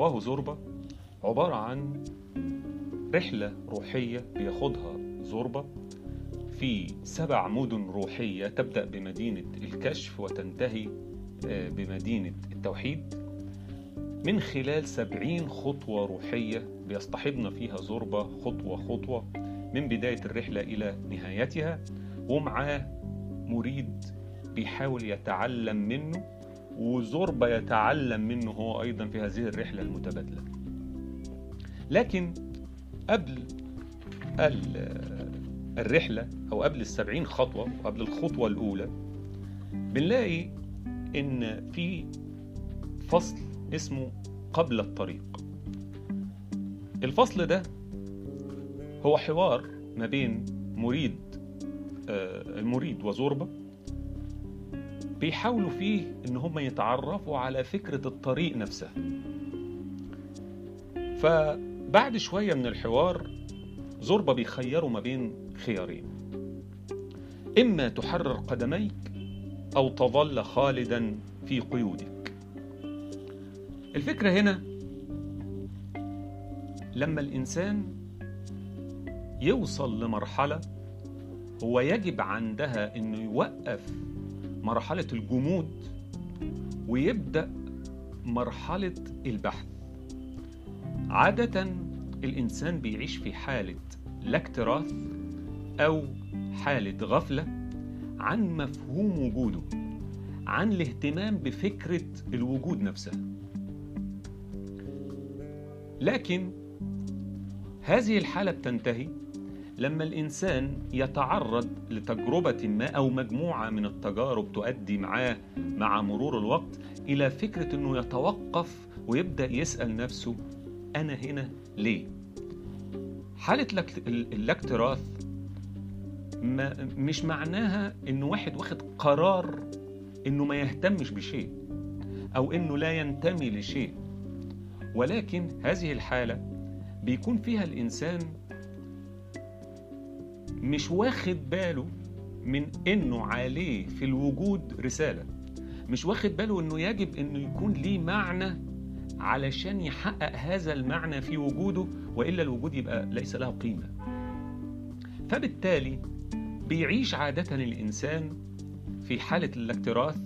رواه زوربا عبارة عن رحلة روحية بياخدها زوربا في سبع مدن روحية تبدأ بمدينة الكشف وتنتهي آه، بمدينة التوحيد. من خلال سبعين خطوة روحية بيصطحبنا فيها زوربا خطوة خطوة من بداية الرحلة إلى نهايتها ومعاه مريد بيحاول يتعلم منه. وزوربا يتعلم منه هو أيضا في هذه الرحلة المتبادلة. لكن قبل الرحلة أو قبل السبعين خطوة وقبل الخطوة الأولى بنلاقي إن في فصل اسمه قبل الطريق. الفصل ده هو حوار ما بين مريد المريد وزوربا بيحاولوا فيه إن هم يتعرفوا على فكرة الطريق نفسها فبعد شوية من الحوار زوربا بيخيروا ما بين خيارين. إما تحرر قدميك أو تظل خالدا في قيودك. الفكرة هنا لما الإنسان يوصل لمرحلة هو يجب عندها إنه يوقف مرحلة الجمود ويبدأ مرحلة البحث. عادة الإنسان بيعيش في حالة لا اكتراث أو حالة غفلة عن مفهوم وجوده عن الاهتمام بفكرة الوجود نفسها لكن هذه الحالة بتنتهي لما الإنسان يتعرض لتجربة ما أو مجموعة من التجارب تؤدي معاه مع مرور الوقت إلى فكرة أنه يتوقف ويبدأ يسأل نفسه أنا هنا ليه؟ حالة الاكتراث ما مش معناها إنه واحد واخد قرار إنه ما يهتمش بشيء أو إنه لا ينتمي لشيء ولكن هذه الحالة بيكون فيها الإنسان مش واخد باله من إنه عليه في الوجود رسالة. مش واخد باله إنه يجب إنه يكون ليه معنى علشان يحقق هذا المعنى في وجوده وإلا الوجود يبقى ليس له قيمة. فبالتالي بيعيش عادة الإنسان في حالة الاكتراث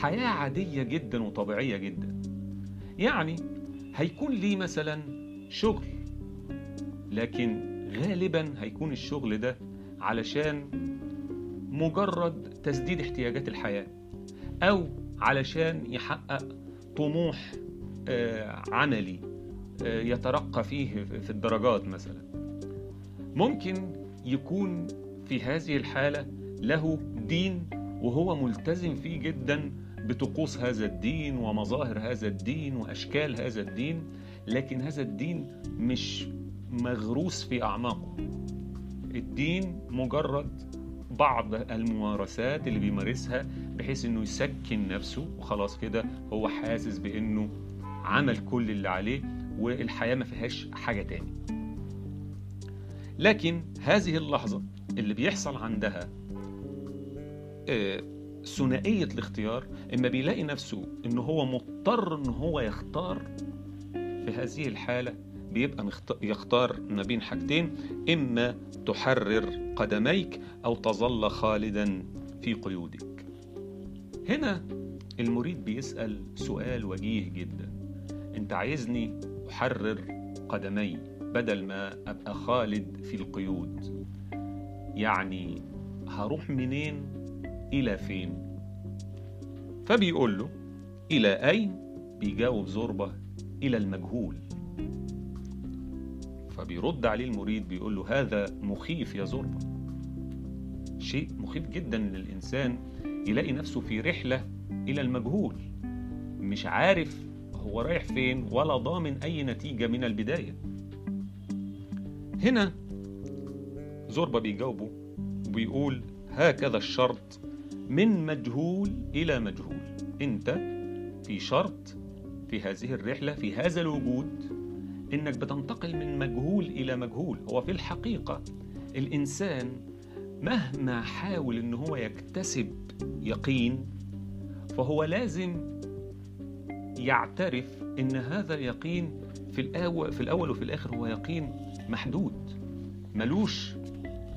حياة عادية جدا وطبيعية جدا. يعني هيكون ليه مثلا شغل لكن غالبا هيكون الشغل ده علشان مجرد تسديد احتياجات الحياة أو علشان يحقق طموح عملي يترقى فيه في الدرجات مثلا. ممكن يكون في هذه الحالة له دين وهو ملتزم فيه جدا بطقوس هذا الدين ومظاهر هذا الدين وأشكال هذا الدين لكن هذا الدين مش مغروس في أعماقه. الدين مجرد بعض الممارسات اللي بيمارسها بحيث إنه يسكن نفسه وخلاص كده هو حاسس بإنه عمل كل اللي عليه والحياة ما فيهاش حاجة تاني. لكن هذه اللحظة اللي بيحصل عندها ثنائية الاختيار إما بيلاقي نفسه إنه هو مضطر إن هو يختار في هذه الحالة بيبقى يختار ما بين حاجتين إما تحرر قدميك أو تظل خالدا في قيودك. هنا المريد بيسأل سؤال وجيه جدا. أنت عايزني أحرر قدمي بدل ما أبقى خالد في القيود. يعني هروح منين؟ إلى فين؟ فبيقول له إلى أين؟ بيجاوب زوربة إلى المجهول. فبيرد عليه المريد بيقول له هذا مخيف يا زوربة شيء مخيف جدا ان الانسان يلاقي نفسه في رحلة إلى المجهول. مش عارف هو رايح فين ولا ضامن أي نتيجة من البداية. هنا زوربا بيجاوبه وبيقول هكذا الشرط من مجهول إلى مجهول. أنت في شرط في هذه الرحلة في هذا الوجود إنك بتنتقل من مجهول إلى مجهول. هو في الحقيقة الإنسان مهما حاول إن هو يكتسب يقين فهو لازم يعترف إن هذا اليقين في الأول في الأول وفي الآخر هو يقين محدود ملوش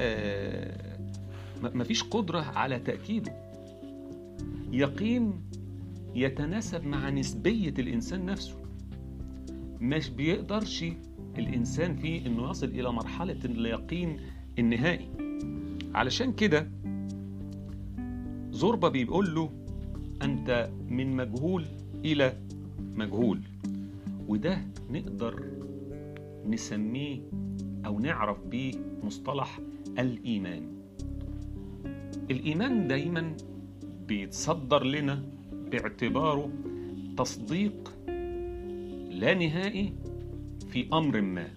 آه مفيش قدرة على تأكيده. يقين يتناسب مع نسبية الإنسان نفسه. مش بيقدرش الإنسان فيه إنه يصل إلى مرحلة اليقين النهائي. علشان كده زوربا بيقول له أنت من مجهول إلى مجهول. وده نقدر نسميه أو نعرف بيه مصطلح الإيمان. الإيمان دايما بيتصدر لنا باعتباره تصديق لا نهائي في أمر ما.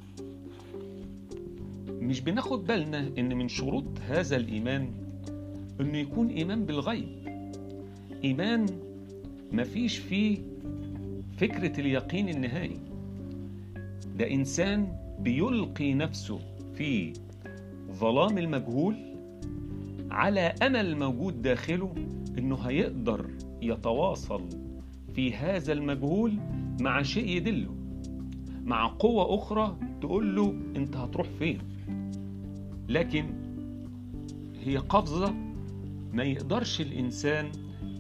مش بناخد بالنا إن من شروط هذا الإيمان إنه يكون إيمان بالغيب. إيمان مفيش فيه فكرة اليقين النهائي. ده إنسان بيلقي نفسه في ظلام المجهول على أمل موجود داخله إنه هيقدر يتواصل في هذا المجهول مع شيء يدله. مع قوة أخرى تقول له أنت هتروح فين. لكن هي قفزة ما يقدرش الإنسان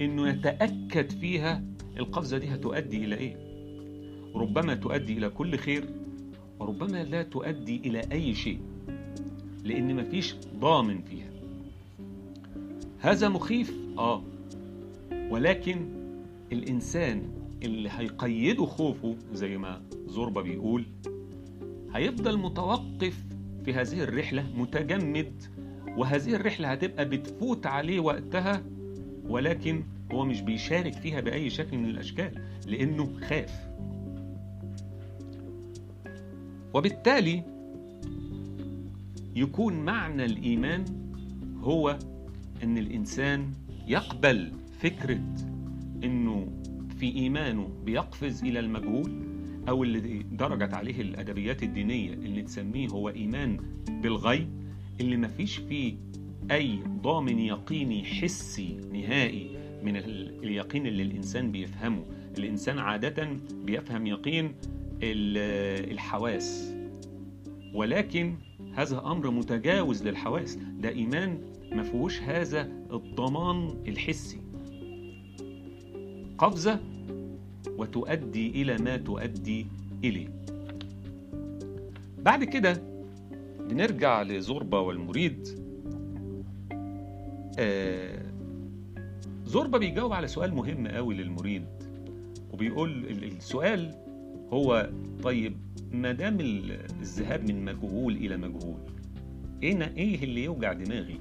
إنه يتأكد فيها. القفزة دي هتؤدي إلى إيه؟ ربما تؤدي إلى كل خير وربما لا تؤدي إلى أي شيء لأن مفيش ضامن فيها. هذا مخيف؟ آه. ولكن الإنسان اللي هيقيده خوفه زي ما زوربا بيقول هيفضل متوقف في هذه الرحلة متجمد وهذه الرحلة هتبقى بتفوت عليه وقتها ولكن هو مش بيشارك فيها بأي شكل من الأشكال لأنه خاف. وبالتالي يكون معنى الإيمان هو أن الإنسان يقبل فكرة أنه في إيمانه بيقفز إلى المجهول أو اللي درجت عليه الأدبيات الدينية اللي تسميه هو إيمان بالغيب اللي مفيش فيه أي ضامن يقيني حسي نهائي من اليقين اللي الإنسان بيفهمه. الإنسان عادة بيفهم يقين الحواس ولكن هذا أمر متجاوز للحواس. ده إيمان ما فيهوش هذا الضمان الحسي. قفزة وتؤدي إلى ما تؤدي إليه. بعد كده بنرجع لزوربا والمريد. آه زوربا بيجاوب على سؤال مهم قوي للمريد وبيقول السؤال هو طيب ما دام الذهاب من مجهول إلى مجهول إيه إيه اللي يوجع دماغي؟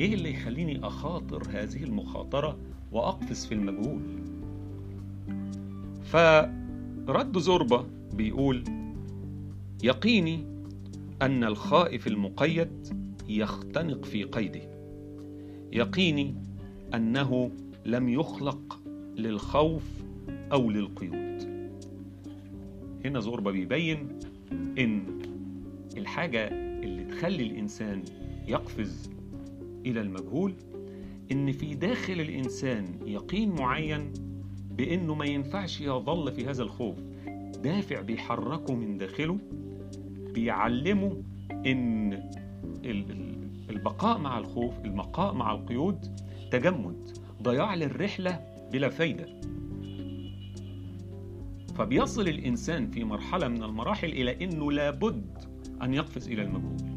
إيه اللي يخليني أخاطر هذه المخاطرة وأقفز في المجهول؟ فرد زوربا بيقول يقيني أن الخائف المقيد يختنق في قيده. يقيني أنه لم يخلق للخوف أو للقيود. هنا زوربا بيبين إن الحاجة اللي تخلي الإنسان يقفز إلى المجهول إن في داخل الإنسان يقين معين بأنه ما ينفعش يظل في هذا الخوف. دافع بيحركه من داخله بيعلمه إن البقاء مع الخوف البقاء مع القيود تجمد ضياع للرحلة بلا فايدة. فبيصل الإنسان في مرحلة من المراحل إلى إنه لابد أن يقفز إلى المجهول.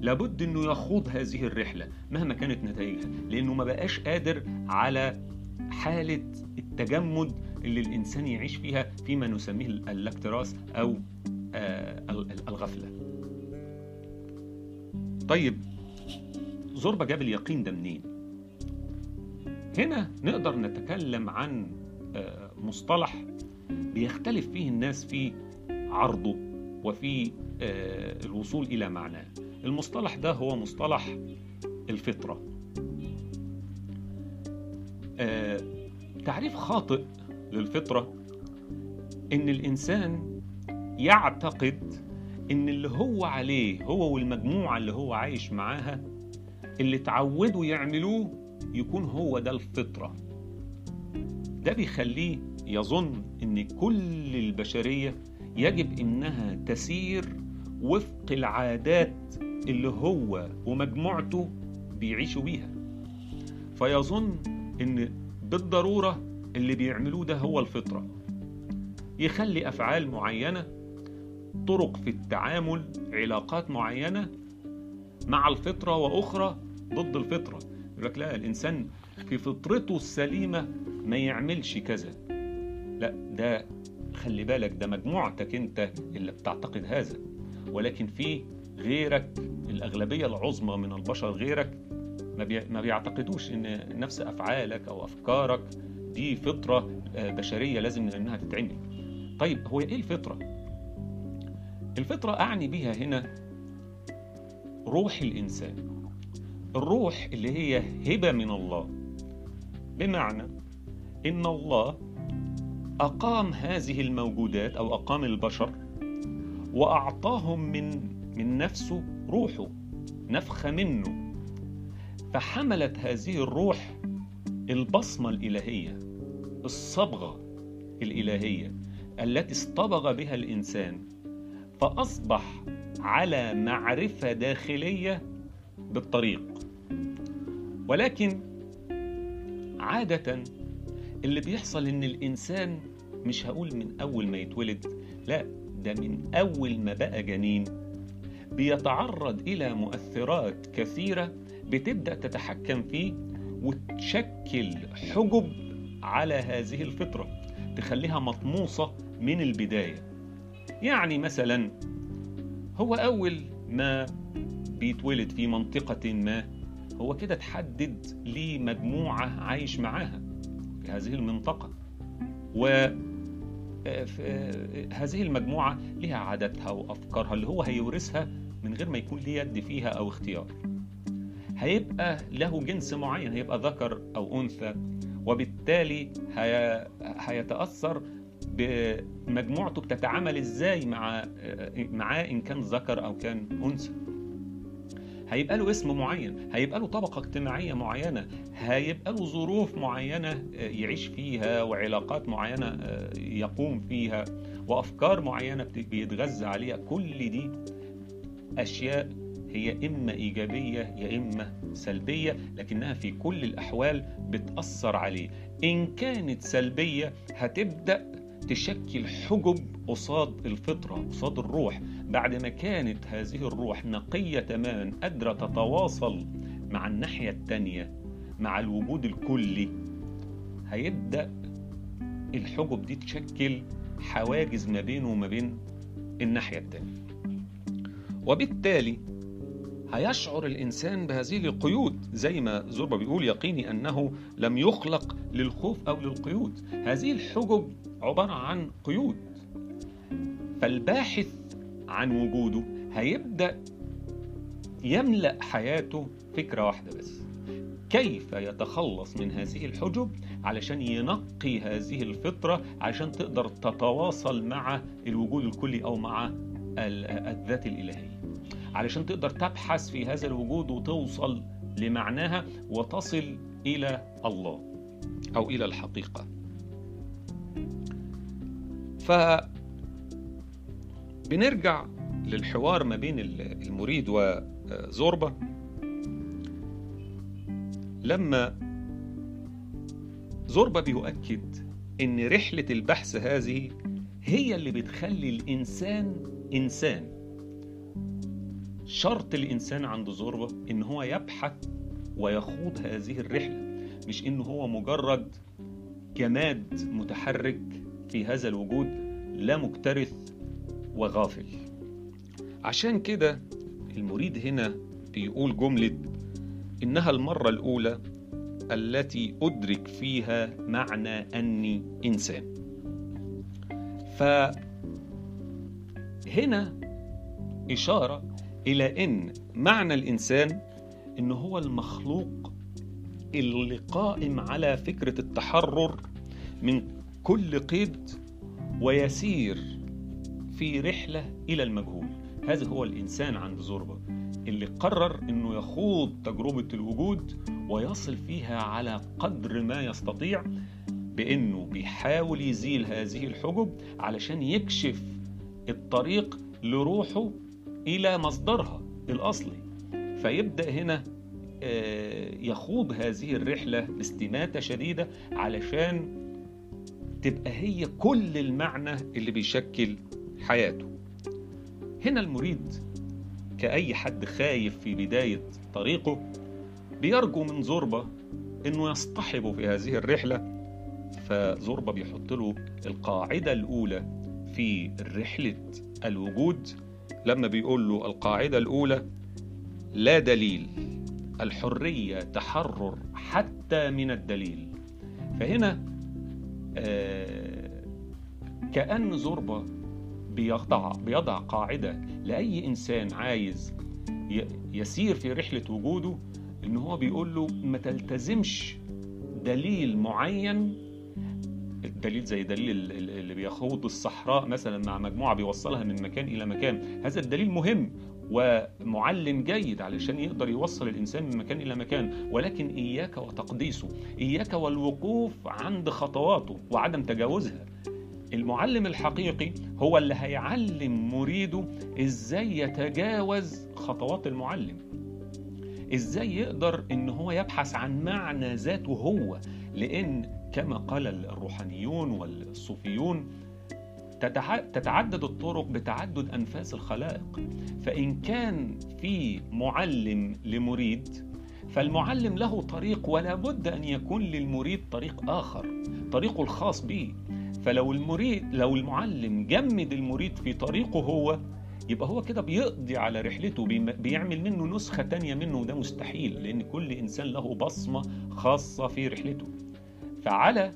لابد إنه يخوض هذه الرحلة مهما كانت نتائجها لأنه ما بقاش قادر على حالة التجمد اللي الإنسان يعيش فيها فيما نسميه الاكتراث أو الغفلة. طيب زوربا جاب اليقين ده منين؟ هنا نقدر نتكلم عن مصطلح بيختلف فيه الناس في عرضه وفي الوصول إلى معناه. المصطلح ده هو مصطلح الفطره تعريف خاطئ للفطرة إن الإنسان يعتقد إن اللي هو عليه هو والمجموعة اللي هو عايش معاها اللي اتعودوا يعملوه يكون هو ده الفطرة. ده بيخليه يظن إن كل البشرية يجب إنها تسير وفق العادات اللي هو ومجموعته بيعيشوا بيها. فيظن إن بالضرورة اللي بيعملوه ده هو الفطرة. يخلي أفعال معينة طرق في التعامل علاقات معينة مع الفطرة وأخرى ضد الفطرة. يقول لك لا الإنسان في فطرته السليمة ما يعملش كذا. لا ده خلي بالك ده مجموعتك أنت اللي بتعتقد هذا. ولكن في غيرك الأغلبية العظمى من البشر غيرك ما بيعتقدوش إن نفس أفعالك أو أفكارك دي فطرة بشرية لازم إنها تتعمل. طيب هو إيه الفطرة؟ الفطرة أعني بها هنا روح الإنسان. الروح اللي هي هبة من الله. بمعنى إن الله أقام هذه الموجودات أو أقام البشر وأعطاهم من من نفسه روحه نفخه منه. فحملت هذه الروح البصمة الإلهية الصبغة الإلهية التي اصطبغ بها الإنسان فأصبح على معرفة داخلية بالطريق. ولكن عادة اللي بيحصل إن الإنسان مش هقول من أول ما يتولد لا ده من أول ما بقى جنين بيتعرض إلى مؤثرات كثيرة بتبدأ تتحكم فيه وتشكل حجب على هذه الفطرة تخليها مطموسه من البداية. يعني مثلا هو أول ما بيتولد في منطقة ما هو كده تحدد ليه مجموعة عايش معاها في هذه المنطقة. و هذه المجموعة لها عاداتها وأفكارها اللي هو هيورثها من غير ما يكون ليه يد فيها أو اختيار. هيبقى له جنس معين هيبقى ذكر أو أنثى وبالتالي هي... هيتأثر بمجموعته بتتعامل إزاي مع معاه إن كان ذكر أو كان أنثى. هيبقى له اسم معين هيبقى له طبقة اجتماعية معينة هيبقى له ظروف معينة يعيش فيها وعلاقات معينة يقوم فيها وأفكار معينة بيتغذى عليها. كل دي أشياء هي إما إيجابية يا إما سلبية لكنها في كل الأحوال بتأثر عليه. إن كانت سلبية هتبدأ تشكل حجب قصاد الفطرة قصاد الروح. بعد ما كانت هذه الروح نقية تماما قادرة تتواصل مع الناحية التانية مع الوجود الكلي هيبدأ الحجب دي تشكل حواجز ما بينه وما بين الناحية التانية. وبالتالي هيشعر الإنسان بهذه القيود زي ما زربة بيقول يقيني أنه لم يخلق للخوف أو للقيود. هذه الحجب عبارة عن قيود. فالباحث عن وجوده هيبدأ يملأ حياته فكرة واحدة بس. كيف يتخلص من هذه الحجب؟ علشان ينقي هذه الفطرة علشان تقدر تتواصل مع الوجود الكلي أو مع الذات الإلهية. علشان تقدر تبحث في هذا الوجود وتوصل لمعناها وتصل إلى الله أو إلى الحقيقة. ف بنرجع للحوار ما بين المريد وزوربا. لما زوربا بيؤكد إن رحلة البحث هذه هي اللي بتخلي الإنسان إنسان شرط الإنسان عند زوربا إن هو يبحث ويخوض هذه الرحلة مش انه هو مجرد جماد متحرك في هذا الوجود لا مكترث وغافل. عشان كده المريد هنا بيقول جملة إنها المرة الأولى التي أدرك فيها معنى أني إنسان. فهنا إشارة إلى أن معنى الإنسان إن هو المخلوق اللي قائم على فكرة التحرر من كل قيد ويسير في رحلة إلى المجهول. هذا هو الإنسان عند زوربا اللي قرر أنه يخوض تجربة الوجود ويصل فيها على قدر ما يستطيع بإنه بيحاول يزيل هذه الحجب علشان يكشف الطريق لروحه إلى مصدرها الاصلي فيبدأ هنا آه، يخوض هذه الرحلة باستماته شديدة علشان تبقى هي كل المعنى اللي بيشكل حياته. هنا المريد كأي حد خايف في بداية طريقه بيرجو من زوربا إنه يصطحبه في هذه الرحلة. فزوربا بيحط له القاعدة الأولى في رحلة الوجود. لما بيقول له القاعدة الأولى لا دليل الحرية تحرر حتى من الدليل. فهنا آه كأن زوربا بيضع بيضع قاعدة لأي إنسان عايز يسير في رحلة وجوده إن هو بيقول له ما تلتزمش دليل معين. الدليل زي دليل بيخوض الصحراء مثلا مع مجموعة بيوصلها من مكان إلى مكان. هذا الدليل مهم ومعلم جيد علشان يقدر يوصل الإنسان من مكان إلى مكان. ولكن إياك وتقديسه إياك والوقوف عند خطواته وعدم تجاوزها. المعلم الحقيقي هو اللي هيعلم مريده إزاي يتجاوز خطوات المعلم. إزاي يقدر إن هو يبحث عن معنى ذاته هو. لأن كما قال الروحانيون والصوفيون تتعدد الطرق بتعدد أنفاس الخلائق. فإن كان في معلم لمريد فالمعلم له طريق ولا بد أن يكون للمريد طريق آخر طريقه الخاص به. فلو المريد لو المعلم جمد المريد في طريقه هو يبقى هو كده بيقضي على رحلته بيعمل منه نسخة تانية منه وده مستحيل لأن كل إنسان له بصمة خاصة في رحلته. فعلى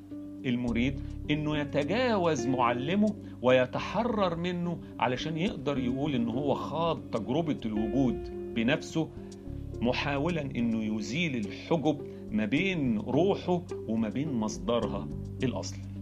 المريد إنه يتجاوز معلمه ويتحرر منه علشان يقدر يقول إن هو خاض تجربة الوجود بنفسه محاولا إنه يزيل الحجب ما بين روحه وما بين مصدرها الأصلي.